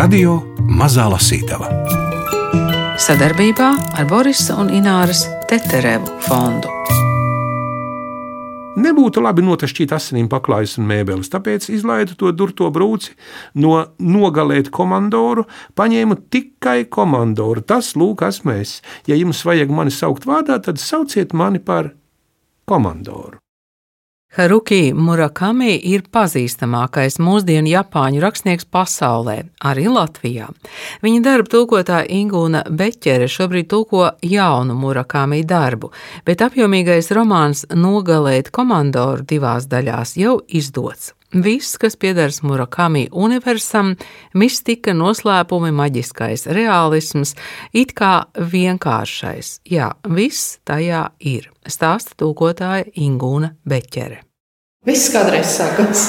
Radio Mazā Lasītava sadarbībā ar Borisa un Ināras Teterevu fondu. Nebūtu labi notašķīt asinīm paklājas un mēbeles, tāpēc izlaidu to durto brūci no nogalēt komandoru, paņēmu tikai komandoru. Tas, lūk, esmu es. Ja jums vajag mani saukt vārdā, tad sauciet mani par komandoru. Haruki Murakami ir pazīstamākais mūsdienu japāņu rakstnieks pasaulē, arī Latvijā. Viņa darba tulkotāja Ingūna Beķere šobrīd tulko jaunu Murakami darbu, bet apjomīgais romāns Nogalēt komandoru divās daļās jau izdots. Viss, kas piedars Murakami universam, mistika, noslēpumi, maģiskais realisms, it kā vienkāršais. Jā, viss tajā ir. Stāsta tūkotāja Ingūna Beķere. Viss kādreiz sākās.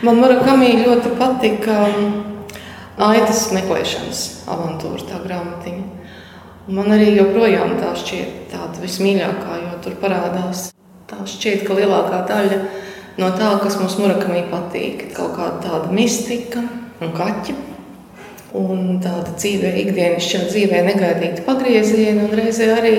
Man Murakami ļoti patika um, aitas meklēšanas avantūra, tā grāmatiņa. Man arī joprojām tā šķiet tāda vismīļākā, jo tur parādās tā šķiet, ka lielākā daļa no no tā, kas mums Murakamī patīk. Kaut kāda tāda mistika un kaķa. Un tāda dzīvē, ikdienišķā dzīvē negaidīta pagrieziena, un reizē arī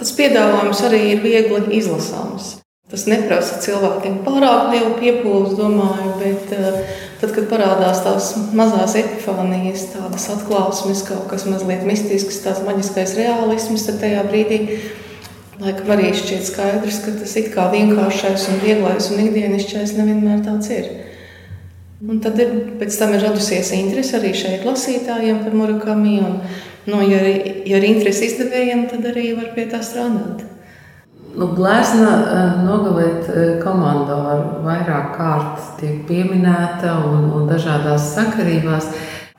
tas piedāvājums arī ir viegli izlasāms. Tas neprasa cilvēkiem pārāk lielu piepūli, domāju, bet uh, tad, kad parādās tās mazās epifānijas, tādas atklāsmes, kaut kas mazliet mistisks, tāds maģiskais realisms, tad tajā brīdī Laikam arī šķiet skaidrs, ka tas ir kā vienkāršais un vieglais un ikdienišķais nevienmēr tāds ir. Un tad ir, pēc tam ir radusies interese arī šeit lasītājiem par Murakami. Un, no, ja, ja ir interese izdevējiem, tad arī var pie tā strādāt. Nu, Glezna eh, nogalēt eh, komandoru vairāk kārt tiek pieminēta un, un dažādās sakarībās.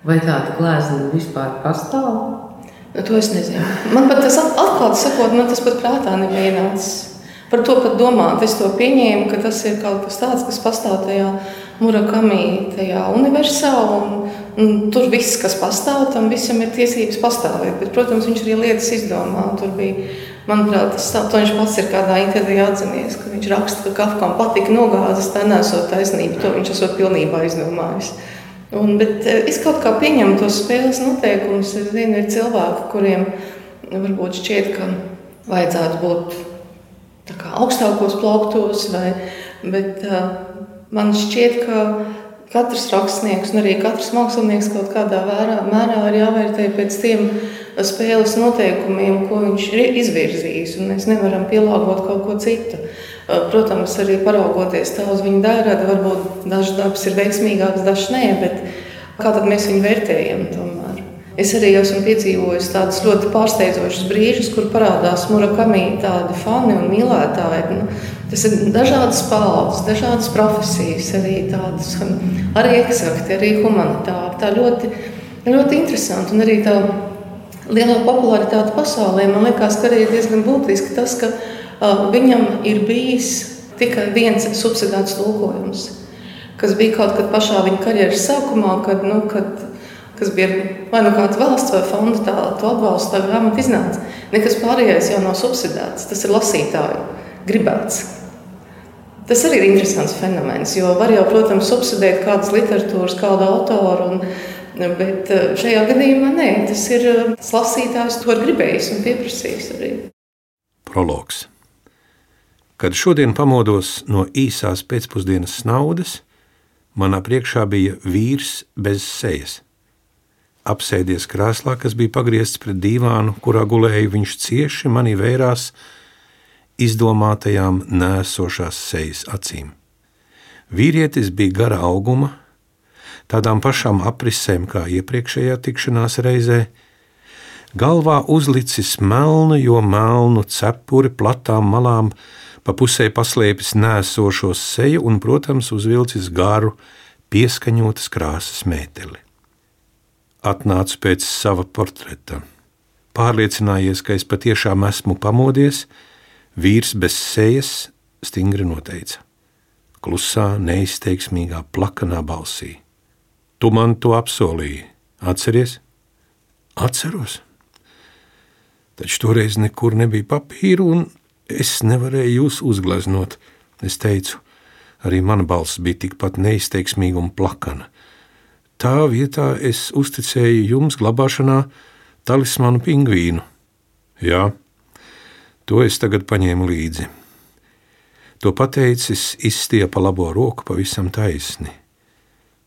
Vai tāda glezna vispār pastāv? Nu, to es nezinu. Man pat tas atklāti sakot, man tas pat prātā nebija ienācis. Par to pat domāt, es to pieņēmu, ka tas ir kaut kas tāds, kas pastāv tajā Murakami, tajā universā. Un, un tur viss, kas pastāv, tam visam ir tiesības pastāvēt. Bet, protams, viņš arī lietas izdomā. Tur bija, manuprāt, tas tā, viņš pats ir kādā intervijā atzinies, ka viņš raksta, ka Kafkam patika nogāzes, tā nesot taisnība. To viņš esot pilnībā izdomājis. Un, bet eh, es kaut kā pieņemu tos spēles noteikumus. Es zinu, ir cilvēki, kuriem varbūt šķiet, ka vajadzētu būt augstākos plauktos, vai, bet uh, man šķiet, ka katrs rakstnieks un arī katrs mākslinieks kaut kādā vērā, mērā ir jāvērtē pēc tiem spēles noteikumiem, ko viņš ir izvirzījis. Mēs nevaram pielāgot kaut ko citu. Protams, arī paraugoties tā uz viņa darbu, varbūt dažs darbs ir veiksmīgāks, dažs nē, bet kā tad mēs viņu vērtējam? Tomēr? Es arī esmu piedzīvojis tādus ļoti pārsteidzošus brīžus, kur parādās murakami tādi fani un mīlētāji. Nu, tas ir dažādas paudzes, dažādas profesijas, arī tādas, arī eksakti, arī humanitāri. Tā ļoti, ļoti interesanti un arī tā lielā popularitāte pasaulē. Man liekas, ka arī ir diezgan būtiski tas, ka viņam ir bijis tikai viens subsidēts tulkojums, kas bija kaut kad pašā viņa karjeras sākumā, kad, nu, kad, kas bija vai nu kāds valsts vai fonda tā, to atbalstu, tā grāmata iznāca. Nekas pārējais jau nav subsidēts, tas ir lasītāju gribēts. Tas arī ir interesants fenomens, jo var jau, protams, subsidēt kādas literatūras, kādu autoru, un, bet šajā gadījumā nē, tas ir tas lasītājs to gribējis un pieprasījis arī. Prologs. Kad šodien pamodos no īsās pēcpusdienas snaudas, manā priekšā bija vīrs bez sejas. Apsēdies krēslā, kas bija pagriezts pret dīvānu, kurā gulēja viņš cieši manī vērās izdomātajām nēsošās sejas acīm. Vīrietis bija gara auguma, tādām pašām aprisēm kā iepriekšējā tikšanās reizē, galvā uzlicis melnu, jo melnu cepuri platām malām, pa pusē paslēpis nēsošo seju un, protams, uzvilcis garu, pieskaņotas krāsas mēteli. Atnācu pēc sava portreta. Pārliecinājies, ka es patiešām esmu pamodies, vīrs bez sejas stingri noteica. Klusā, neizteiksmīgā, plakanā balsī. Tu man to apsolīji, atceries? Atceros. Taču toreiz nekur nebija papīru, un Es nevarēju jūs uzgleznot. Es teicu, arī mana balss bija tikpat neizteiksmīga un plakana. tā vietā es uzticēju jums glabāšanā talismanu pingvīnu. Jā, to es tagad paņēmu līdzi. To pateicis, izstiepa labo roku pavisam taisni.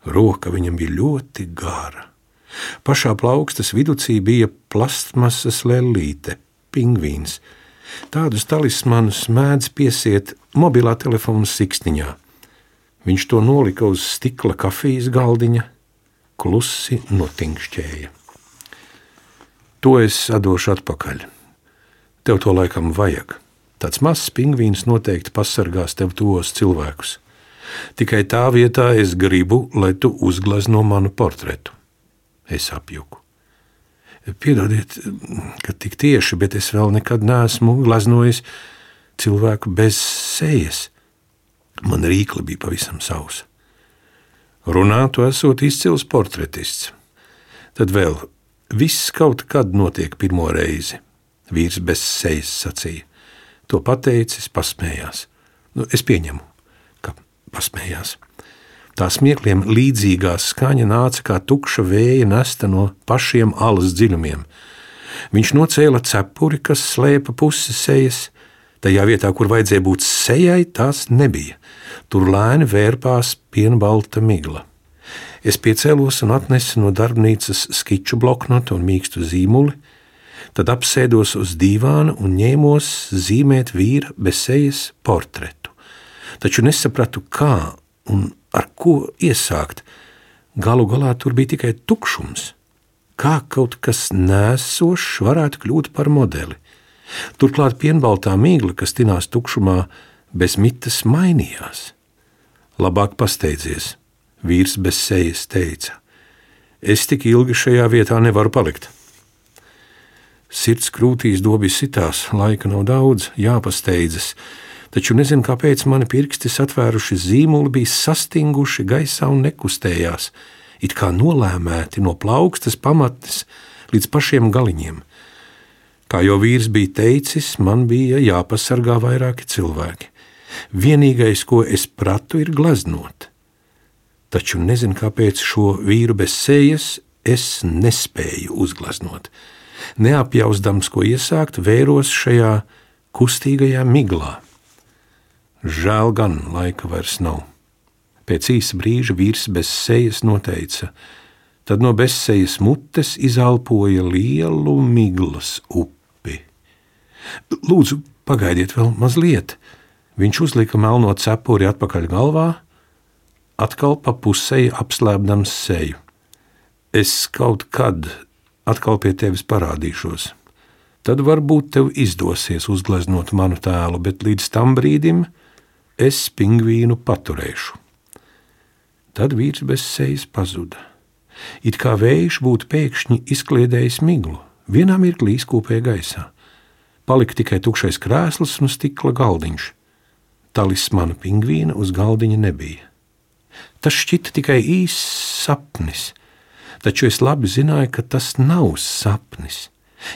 Roka viņam bija ļoti gara. Pašā plaukstas vidū bija plastmasas lellīte, pingvīns. Tādus talismanus mēdz piesiet mobilā telefona siksniņā. Viņš to nolika uz stikla kafijas galdiņa, klusi notinkšķēja. To es atdošu atpakaļ. Tev to laikam vajag. Tāds mazs pingvīns noteikti pasargās tev tos cilvēkus. Tikai tā vietā es gribu, lai tu uzglezno manu portretu. Es apjuku. Piedodiet, ka tik tieši, bet es vēl nekad neesmu gleznojis cilvēku bez sejas. Man rīkli bija pavisam sausa. Runātu esot izcils portretists. Tad vēl viss kaut kad notiek pirmo reizi. Vīrs bez sejas sacīja. To pateicis, pasmējās. Nu, es pieņemu, ka pasmējās. Tā smiekliem līdzīgā skaņa nāca kā tukša vēja nesta no pašiem alas dziļumiem. Viņš nocēla cepuri, kas slēpa pusi sejas. Tajā vietā, kur vajadzēja būt sejai, tās nebija. Tur lēni vērpās pienbalta migla. Es piecēlos un atnesu no darbnīcas skiču bloknotu un mīkstu zīmuli, Tad apsēdos uz dīvāna un ņēmos zīmēt vīra bez sejas portretu. Taču nesapratu, kā un ar ko iesākt. Galu galā tur bija tikai tukšums. Kā kaut kas nēsošs varētu kļūt par modeli? Turklāt pienbaltā mīkla, kas tinās tukšumā, bez mitas mainījās. Labāk pasteidzies, vīrs bez sejas teica. Es tik ilgi šajā vietā nevaru palikt. Sirds krūtīs dobi sitās, laika nav daudz, jāpasteidzas, taču nezinu, kāpēc mani pirksti atvēruši zīmoli, bija sastinguši gaisā un nekustējās, it kā nolēmēti no plaukstas pamatnes līdz pašiem galiņiem. Kā jau vīrs bija teicis, man bija jāpasargā vairāki cilvēki. Vienīgais, ko es pratu, ir gleznot. Taču nezinu, kāpēc šo vīru bez sejas es nespēju uzgleznot neapjausdams, ko iesākt, vēros šajā kustīgajā miglā. Žēl gan laika vairs nav. Pēc īsa brīža vīrs bez sejas noteica, tad no bezsejas mutes izelpoja lielu miglas upi. Lūdzu, pagaidiet vēl mazliet. Viņš uzlika melno cepuri atpakaļ galvā, atkal pa pusēji apslēpdams seju. Es kaut kad atkal pie tevis parādīšos. Tad varbūt tev izdosies uzgleznot manu tēlu, bet līdz tam brīdim es pingvīnu paturēšu. Tad vīrs bez sejas pazuda. It kā vējš būtu pēkšņi izkliedējis miglu, vienā mirklī izkūpēja gaisā. Palika tikai tukšais krēsls un stikla galdiņš. Talismana pingvīna uz galdiņa nebija. Tas šķita tikai īss sapnis, taču es labi zināju, ka tas nav sapnis.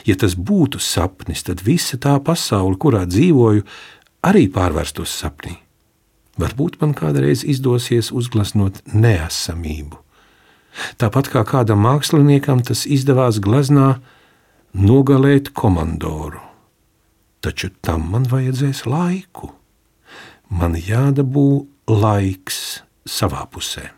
Ja tas būtu sapnis, tad visa tā pasaule, kurā dzīvoju, arī pārvērstos sapnī. Varbūt man kādreiz izdosies uzgleznot neesamību. Tāpat kā kādam māksliniekam tas izdevās gleznā nogalēt komandoru. Taču tam man vajadzēs laiku. Man jādabū laiks savā pusē.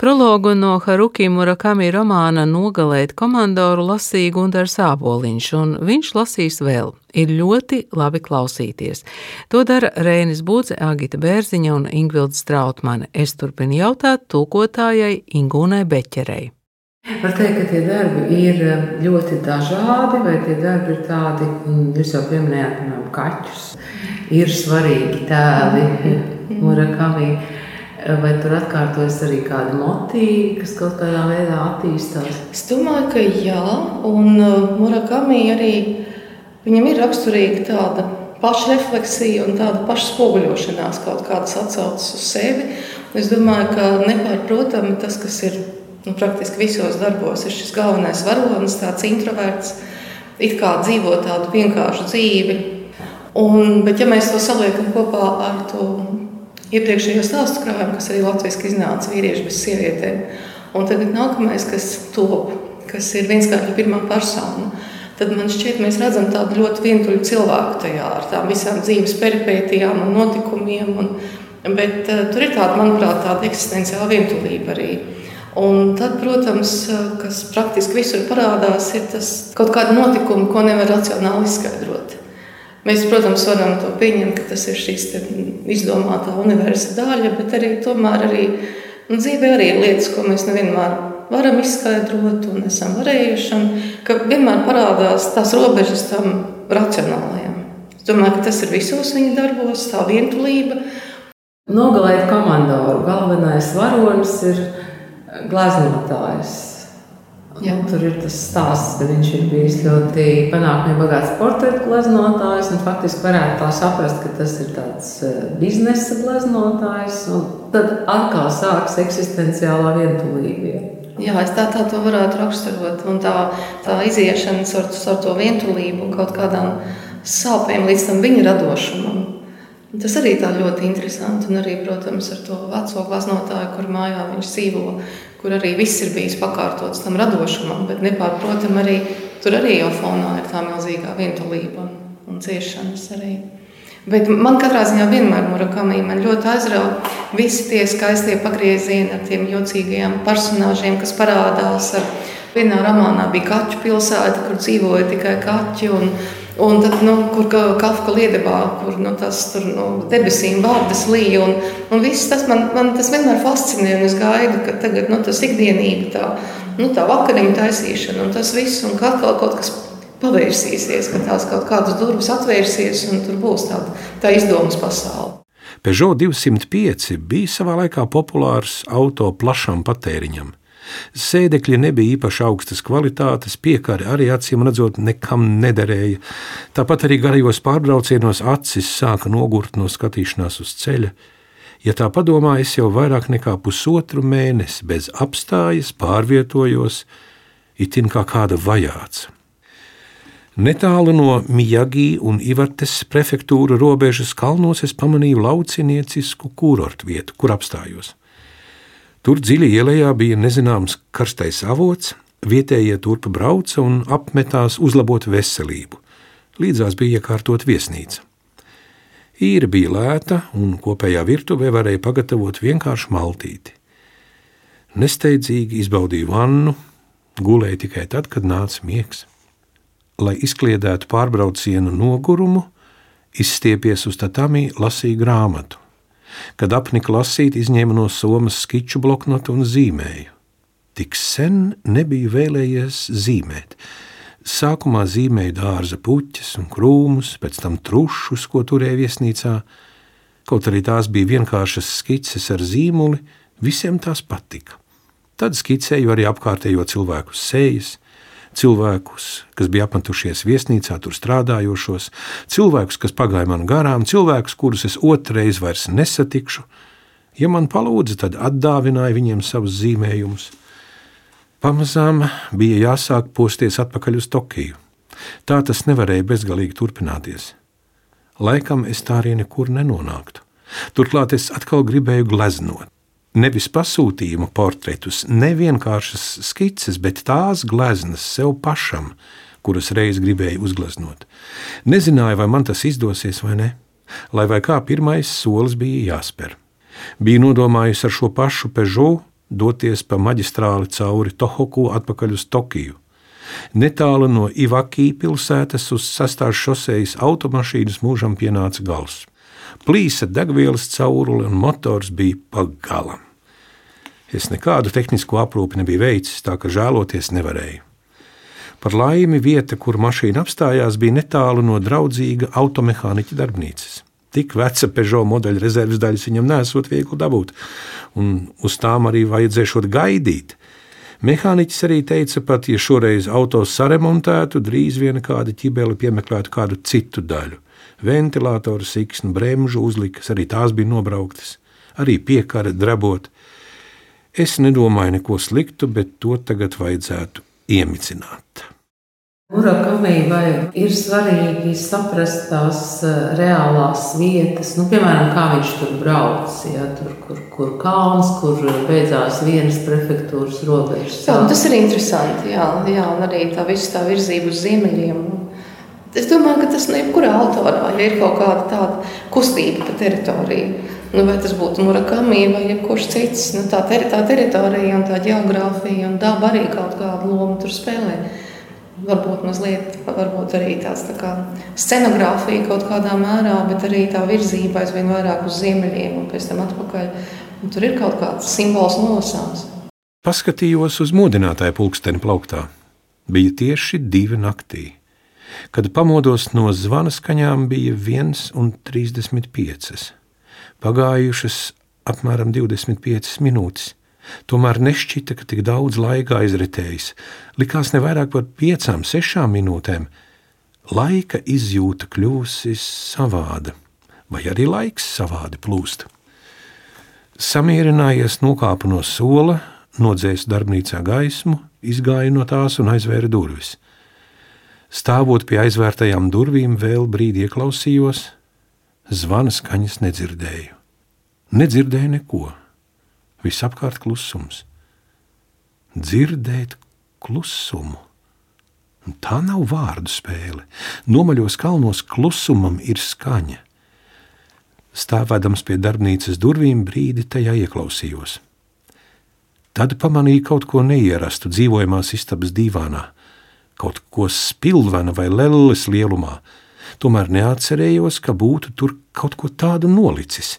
Prologu no Haruki Murakami romāna Nogalēt komandoru lasīja Gundars Āboliņš, un viņš lasīs vēl. Ir ļoti labi klausīties. To dara Rēnis Būdze, Agita Bērziņa un Ingvilda Strautmane. Es turpinu jautāt tulkotājai Ingūnai Beķerei. Var teikt, ka tie darbi ir eh, ļoti dažādi, vai tie darbi ir tādi, mm, jūs jau pieminējāt, piemēram, kaķus. Ir svarīgi tēli Murakami. Vai tur atkārtojas arī kādi motīvi, kas kaut kādā veidā attīstās? Es domāju, ka jā, un uh, Murakami arī viņam ir raksturīga tāda pašrefleksija un tāda pašspoguļošanās, kaut kādas atsauces uz sevi. Es domāju, ka nepārprotami tas, kas ir nu, praktiski visos darbos, ir šis galvenais varonis, tāds introverts, it kā dzīvo tādu vienkāršu dzīvi. Un, bet, ja mēs to saliekam kopā ar to iepriekšējo stāstu krājumu, kas arī latviešu iznāca vīrieši bez sievietēm. Un tagad nākamais, kas top, kas ir vienskaitļa pirmā persona, tad man šķiet, mēs redzam tādu ļoti vientuļu cilvēku tajā ar tām visām dzīves peripētijām un notikumiem. Un, bet uh, tur ir tāda, manuprāt, tāda eksistenciāla vientulība arī. Un tad, protams, kas praktiski visur parādās, ir tas kaut kāda notikuma, ko nevar racionāli izskaidrot. Mēs, protams, varam to pieņemt, ka tas ir šīs izdomātā universa daļa, bet arī tomēr arī Un dzīvē arī ir lietas, ko mēs nevienmēr varam izskaidrot un esam varējuši. Un ka vienmēr parādās tās robežas tam racionālajam. Es domāju, ka tas ir visos viņa darbos, tā vientulība. Nogalēt komandoru galvenais varonis ir gleznotājs. Jā. Tur ir tas stāsts, ka viņš ir bijis ļoti panākumiem bagāts portretu gleznotājs. Faktiski varētu tā saprast, ka tas ir tāds eh, biznesa gleznotājs. Tad atkal sākas eksistenciālā vientulība. Jā, es tā, tā to varētu raksturot. Un tā, tā iziešana ar, ar to vientulību kaut kādām sāpēm līdz tam viņa radošumam. Tas arī tā ļoti interesanti. Un arī, protams, ar to veco glaznotāju, kur mājā viņš dzīvo kur arī viss ir bijis pakārtots tam radošumam, bet nepārprotami arī tur arī jau fonā ir tā milzīgā vientulība un, un ciešanas arī. Bet man katrā ziņā vienmēr Murakami man ļoti aizrauja visi tie skaistie pagriezieni ar tiem jocīgajiem personāžiem, kas parādās. Ar, vienā romānā bija kaķu pilsēta, kur dzīvoja tikai kaķi. Un, Un tad, nu, kur Kafka liedebā, kur nu, tas tur nu, debesīm vārdas līja. Un, un viss tas man, man tas vienmēr fascinē. Es gaidu, ka tagad nu, tas ikdienība, tā, nu, tā vakariņu taisīšana un tas viss, un ka atkal kaut kas pavērsīsies, ka tās kaut kādas durvis atvērsies un tur būs tāda tā izdomas pasaule. Peugeot 205 bija savā laikā populārs auto plašam patēriņam. Sēdekļi nebija īpaši augstas kvalitātes, piekari arī acīm redzot nekam nederēja. Tāpat arī garajos pārbraucienos acis sāka nogurt no skatīšanās uz ceļa. Ja tā padomā, es jau vairāk nekā pusotru mēnesi bez apstājas pārvietojos, itin kā kāda vajāts. Netālu no Mijagi un Ivartes prefektūra robežas kalnos es pamanīju lauciniecisku kurortu vietu, kur apstājos. Tur dziļi ielējā bija nezināms karstais avots, vietējie turpa brauca un apmetās uzlabot veselību. Līdzās bija iekārtot viesnīca. Īra bija lēta, un kopējā virtuvē varēja pagatavot vienkāršu maltīti. Nesteidzīgi izbaudīju vannu, gulēju tikai tad, kad nāca miegs. Lai izkliedētu pārbraucienu nogurumu, izstiepies uz tatami, lasīju grāmatu. Kad apnika lasīt, izņēma no somas skiču bloknotu un zīmēju. Tik sen nebiju vēlējies zīmēt. Sākumā zīmēju dārza puķes un krūmus, pēc tam trušus, ko turēja viesnīcā. Kaut arī tās bija vienkāršas skices ar zīmuli, visiem tās patika. Tad skicēju arī apkārtējo cilvēku sejas, cilvēkus, kas bija apmetušies viesnīcā, tur strādājošos, cilvēkus, kas pagāja man garām, cilvēkus, kurus es otrreiz vairs nesatikšu. Ja man palūdza, tad atdāvināja viņiem savus zīmējumus. Pamazām bija jāsāk posties atpakaļ uz Tokiju. Tā tas nevarēja bezgalīgi turpināties. Laikam es tā arī nekur nenonāktu. Turklāt es atkal gribēju gleznot nevis pasūtījuma portretus, ne vienkāršas skices, bet tās gleznas sev pašam, kuras reiz gribēju uzgleznot. Nezināju, vai man tas izdosies vai ne, lai vai kā pirmais solis bija jāspēr. Biju nodomājusi ar šo pašu Peugeot doties pa maģistrāli cauri Tohoku atpakaļ uz Tokiju. Netālu no Ivakī pilsētas uz sastāvs šosejas automašīnas mūžam pienāca gals plīsa degvielas caurule un motors bija pagalam. Es nekādu tehnisko aprūpi nebiju veicis, tā ka žēloties nevarēju. Par laimi vieta, kur mašīna apstājās, bija netālu no draudzīga automehāniķa darbnīcas. Tik veca Peugeot modeļa rezerves daļas viņam nesot viegli dabūt, un uz tām arī vajadzēšot gaidīt. Mehāniķis arī teica, pat ja šoreiz auto saremontētu, drīz vien kāda ķibele piemeklētu kādu citu daļu ventilātoru siksnu, bremžu uzlikas, arī tās bija nobrauktas, arī piekara drabot. Es nedomāju neko sliktu, bet to tagad vajadzētu iemicināt. Murakami vai ir svarīgi saprast tās eh, reālās vietas, nu, piemēram, kā viņš tur brauc, ja, tur, kur, kur kalns, kur beidzās vienas prefektūras robežas. Jā, tas ir interesanti, jā, jā, un arī tā visa tā virzība uz ziemeļiem. Es domāju, ka tas no jebkurā autorā ja ir kaut kāda tāda kustība pa teritoriju. Nu, vai tas būtu Murakami vai jebkurš cits, nu, tā, ter tā teritorija un tā geogrāfija un daba arī kaut kādu lomu tur spēlē varbūt mazliet, varbūt arī tāds tā kā scenogrāfija kaut kādā mērā, bet arī tā virzība aizvien vairāk uz ziemeļiem un pēc tam atpakaļ. Un tur ir kaut kāds simbols nosāms. Paskatījos uz modinātāju pulksteni plauktā. Bija tieši divi naktī. Kad pamodos no zvana skaņām, bija 1,35. Pagājušas apmēram 25 minūtes. Tomēr nešķita, ka tik daudz laika aizritējis. Likās ne vairāk par piecām, sešām minūtēm. Laika izjūta kļūsi savāda, vai arī laiks savādi plūst. Samierinājies, nokāpu no sola, nodzēsu darbnīcā gaismu, izgāju no tās un aizvēru durvis. Stāvot pie aizvērtajām durvīm, vēl brīdi ieklausījos, zvana skaņas nedzirdēju. Nedzirdēju neko visapkārt klusums. Dzirdēt klusumu. Un tā nav vārdu spēle. Nomaļos kalnos klusumam ir skaņa. Stāvēdams pie darbnīcas durvīm, brīdi tajā ieklausījos. Tad pamanīju kaut ko neierastu dzīvojamās istabas divānā, kaut ko spilvena vai lelles lielumā. Tomēr neatcerējos, ka būtu tur kaut ko tādu nolicis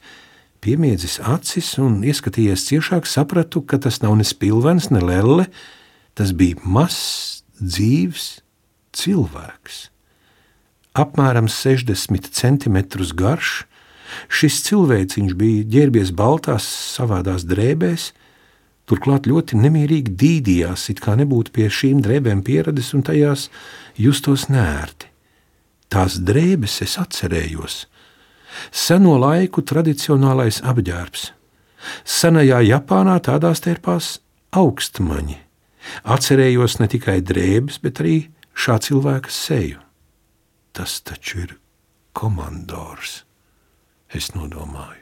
piemiedzis acis un ieskatījies ciešāk, sapratu, ka tas nav ne spilvens, ne lelle, tas bija mazs, dzīves cilvēks. Apmēram 60 centimetrus garš, šis cilvēciņš bija ģērbies baltās, savādās drēbēs, turklāt ļoti nemierīgi dīdījās, it kā nebūtu pie šīm drēbēm pieradis un tajās justos nērti. Tās drēbes es atcerējos – seno laiku tradicionālais apģērbs. Senajā Japānā tādās terpās augstmaņi. Atcerējos ne tikai drēbes, bet arī šā cilvēka seju. Tas taču ir komandors, es nodomāju.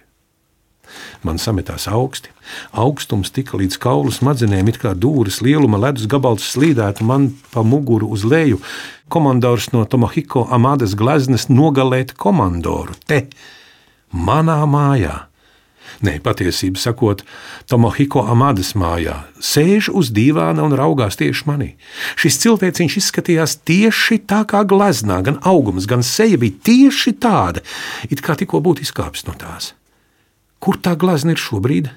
Man sametās augsti. Augstums tika līdz kaulu smadzenēm, it kā dūris lieluma ledus gabals slīdētu man pa muguru uz leju, komandors no Tomohiko Amadas gleznes nogalēt komandoru te, manā mājā. Nē, patiesībā sakot, Tomohiko Amadas mājā sēž uz dīvāna un raugās tieši manī. Šis cilvēciņš izskatījās tieši tā kā gleznā, gan augums, gan seja bija tieši tāda, it kā tikko būtu izkāpis no tās. Kur tā glezna ir šobrīd?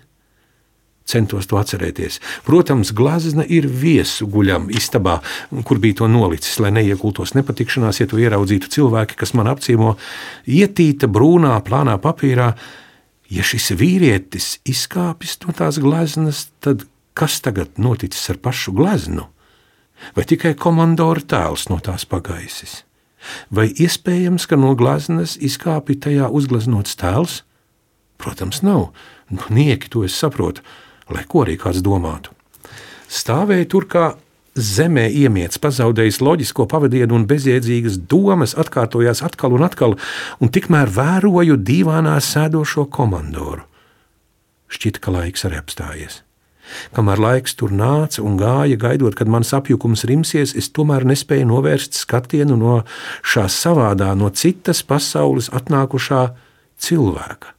centos to atcerēties. Protams, glazna ir viesu guļam istabā, kur bija to nolicis, lai neiekultos nepatikšanās, ja to ieraudzītu cilvēki, kas man apciemo ietīta brūnā, plānā papīrā. Ja šis vīrietis izkāpis no tās gleznas, tad kas tagad noticis ar pašu gleznu? Vai tikai komandora tēls no tās pagaisis? Vai iespējams, ka no gleznas izkāpa tajā uzgleznots tēls? Protams, nav. Nu, nieki to es saprotu lai ko arī kāds domātu. Stāvēja tur kā zemē iemiets, pazaudējis loģisko pavadienu un bezjēdzīgas domas, atkārtojās atkal un atkal, un tikmēr vēroju divānā sēdošo komandoru. Šķita, ka laiks arī apstājies. Kamēr laiks tur nāca un gāja, gaidot, kad mans apjukums rimsies, es tomēr nespēju novērst skatienu no šā savādā, no citas pasaules atnākušā cilvēka.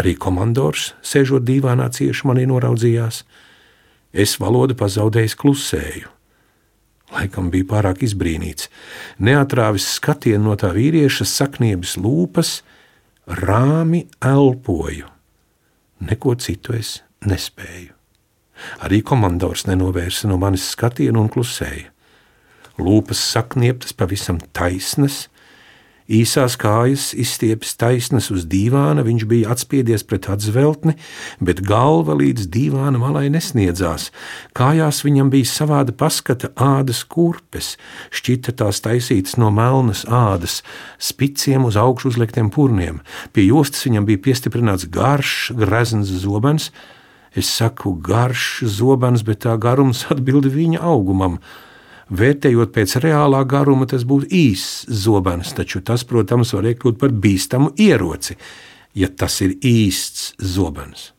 Arī komandors, sēžot dīvānā cieši manī noraudzījās. Es valodu pazaudējis klusēju. Laikam bija pārāk izbrīnīts. Neatrāvis skatienu no tā vīrieša sakniebas lūpas, rāmi elpoju. Neko citu es nespēju. Arī komandors nenovērsa no manis skatienu un klusēja. Lūpas saknieptas pavisam taisnas, Īsās kājas izstiepjas taisnas uz dīvāna, viņš bija atspiedies pret atzveltni, bet galva līdz dīvāna malai nesniedzās. Kājās viņam bija savāda paskata ādas kurpes, šķita tās taisītas no melnas ādas, spiciem uz augšu uzliktiem purniem. Pie jostas viņam bija piestiprināts garš, grezns zobens. Es saku, garš zobens, bet tā garums atbildi viņa augumam. Vērtējot pēc reālā garuma, tas būtu īss zobens, taču tas, protams, var iekļūt par bīstamu ieroci, ja tas ir īsts zobens.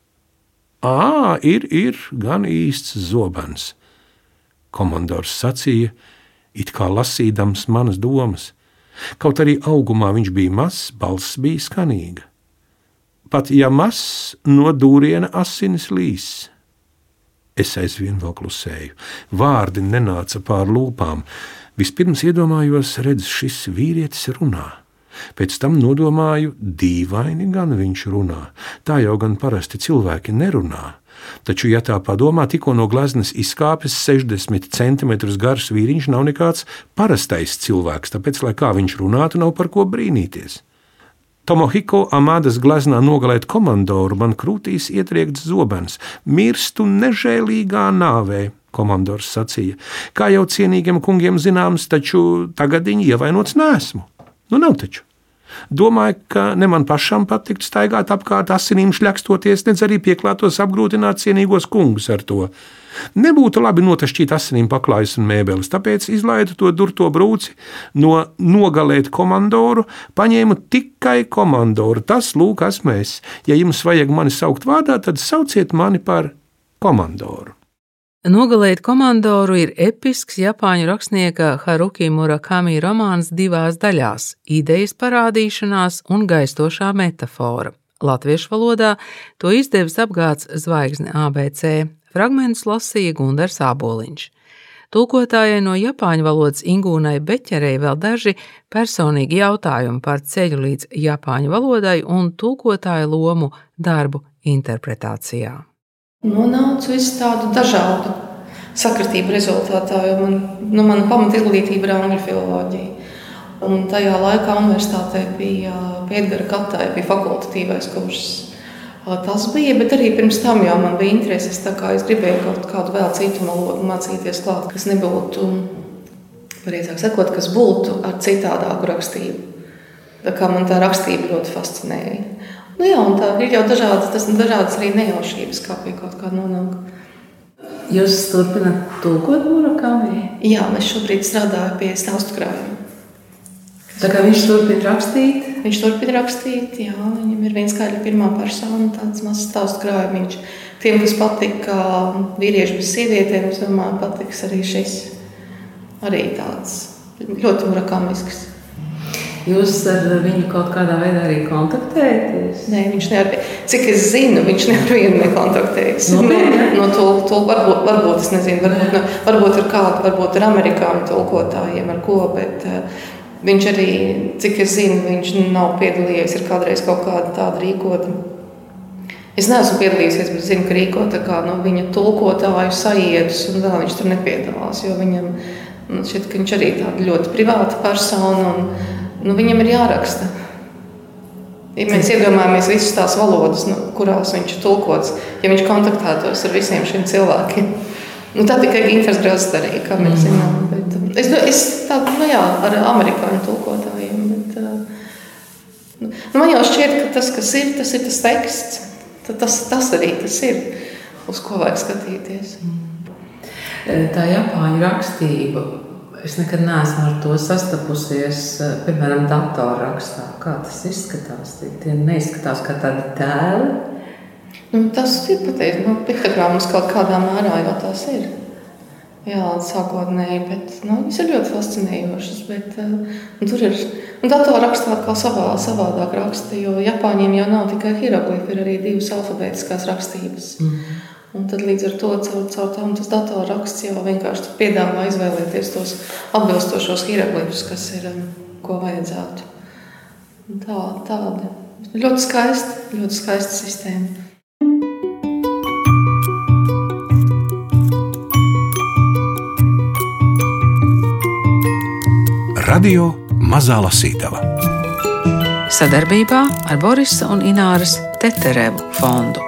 Ā, ir, ir gan īsts zobens, komandors sacīja, it kā lasīdams manas domas. Kaut arī augumā viņš bija mazs, balss bija skanīga. Pat ja mazs no dūriena asinis līs. Es aizvien vēl klusēju. Vārdi nenāca pār lūpām. Vispirms iedomājos, redz, šis vīrietis runā. Pēc tam nodomāju, dīvaini gan viņš runā. Tā jau gan parasti cilvēki nerunā. Taču, ja tā padomā, tikko no gleznas izkāpis 60 cm garš vīriņš nav nekāds parastais cilvēks, tāpēc, lai kā viņš runātu, nav par ko brīnīties. Tomohiko Amadas gleznā nogalēt komandoru, man krūtīs ietriekts zobens, mirstu nežēlīgā nāvē. Komandors sacīja, kā jau cienīgiem kungiem zināms, taču tagad viņi ievainots nesmu. Nu, nav taču. Domāju, ka ne man pašam patiktu staigāt apkārt asinīm šļakstoties, nedz arī pieklātos apgrūtināt cienīgos kungus ar to. Nebūtu labi notašķīt asinīm paklājus un mēbeles, tāpēc izlaidu to durto brūci no nogalēt komandoru, paņēmu tikai komandoru. Tas lūk, esmu es. Ja jums vajag mani saukt vārdā, tad sauciet mani par komandoru. Nogalēt komandoru ir episks japāņu rakstnieka Haruki Murakami romāns divās daļās - idejas parādīšanās un gaistošā metāfora. Latviešu valodā to izdevis apgāds zvaigzne ABC, fragmentus lasīja Gundars Āboliņš. Tulkotājai no japāņu valodas Ingūnai Beķerei vēl daži personīgi jautājumi par ceļu līdz japāņu valodai un tulkotāju lomu darbu interpretācijā nonācu es tādu dažādu sakritību rezultātā, jo man, nu, mana pamatizglītība ir angļu filoloģija. Un tajā laikā universitātē bija Pētgara katai, bija fakultatīvais kurs. Tas bija, bet arī pirms tam jau man bija intereses, es gribēju kaut kādu vēl citu valodu mācīties klāt, kas nebūtu, pareizāk sakot, kas būtu ar citādāku rakstību. Tā kā man tā rakstība ļoti fascinēja. Nu, jā, tā ir jau dažādas, tas ir dažādas arī nejaušības, kā pie kaut kā nonāk. Jūs turpināt tulkot Murakami? Jā, mēs šobrīd strādājam pie stāstu krājuma. Tā kā viņš turpina rakstīt? Viņš turpina rakstīt, jā, viņam ir viens skaļa pirmā persona, tāds mazs stāstu krājumiņš. Tiem, kas patika vīrieši bez sievietēm, es domāju, patiks arī šis. Arī tāds ļoti murakamisks. Jūs ar viņu kaut kādā veidā arī kontaktējaties? Nē, viņš nevar. Cik es zinu, viņš nevienu nekontaktējas. No, no, no to, to varbūt, varbūt es nezinu, varbūt, no, varbūt ar kādu, varbūt ar amerikāņu tulkotājiem, ar ko, bet uh, viņš arī, cik es zinu, viņš nav piedalījies ar kādreiz kaut kādu tādu rīkotu. Es neesmu piedalījies, bet zinu, ka rīkot kā, no viņa tulkotāju sajietus, un vēl viņš tur nepiedalās, jo viņam šķiet, ka viņš arī tāda ļoti privāta persona. Un, nu, viņam ir jāraksta. Ja mēs iedomājamies visas tās valodas, nu, kurās viņš ir tulkots, ja viņš kontaktētos ar visiem šiem cilvēkiem. Nu, tā tikai Ginters Grāzs darīja, kā mēs mm. zinām. Bet, es, es tādu, nu jā, ar amerikāņu tulkotājiem. Bet, uh, nu, man jau šķiet, ka tas, kas ir, tas ir tas teksts. Tas, tas arī tas ir, uz ko vajag skatīties. Mm. Tā Japāņu rakstība Es nekad neesmu ar to sastapusies, eh, piemēram, datorrakstā. Kā tas izskatās? Tie neizskatās kā tādi tēli. Nu, tas ir pateikt, nu, piktogrammas kaut kādā mērā jau tās ir. Jā, sākotnēji, bet nu, viņas ir ļoti fascinējošas. Bet, uh, tur ir datorrakstā kā savā, savādāk raksta, jo Japāņiem jau nav tikai hieroglifi, ir arī divas alfabētiskās rakstības. Mm. Un tad līdz ar to caur, caur tām tas datorraksts jau vienkārši piedāvā izvēlēties tos atbilstošos hieroglifus, kas ir, um, ko vajadzētu. Tā, tāda ļoti skaista, ļoti skaista sistēma. Radio Mazā Lasītava sadarbībā ar Borisa un Ināras Teterevu fondu.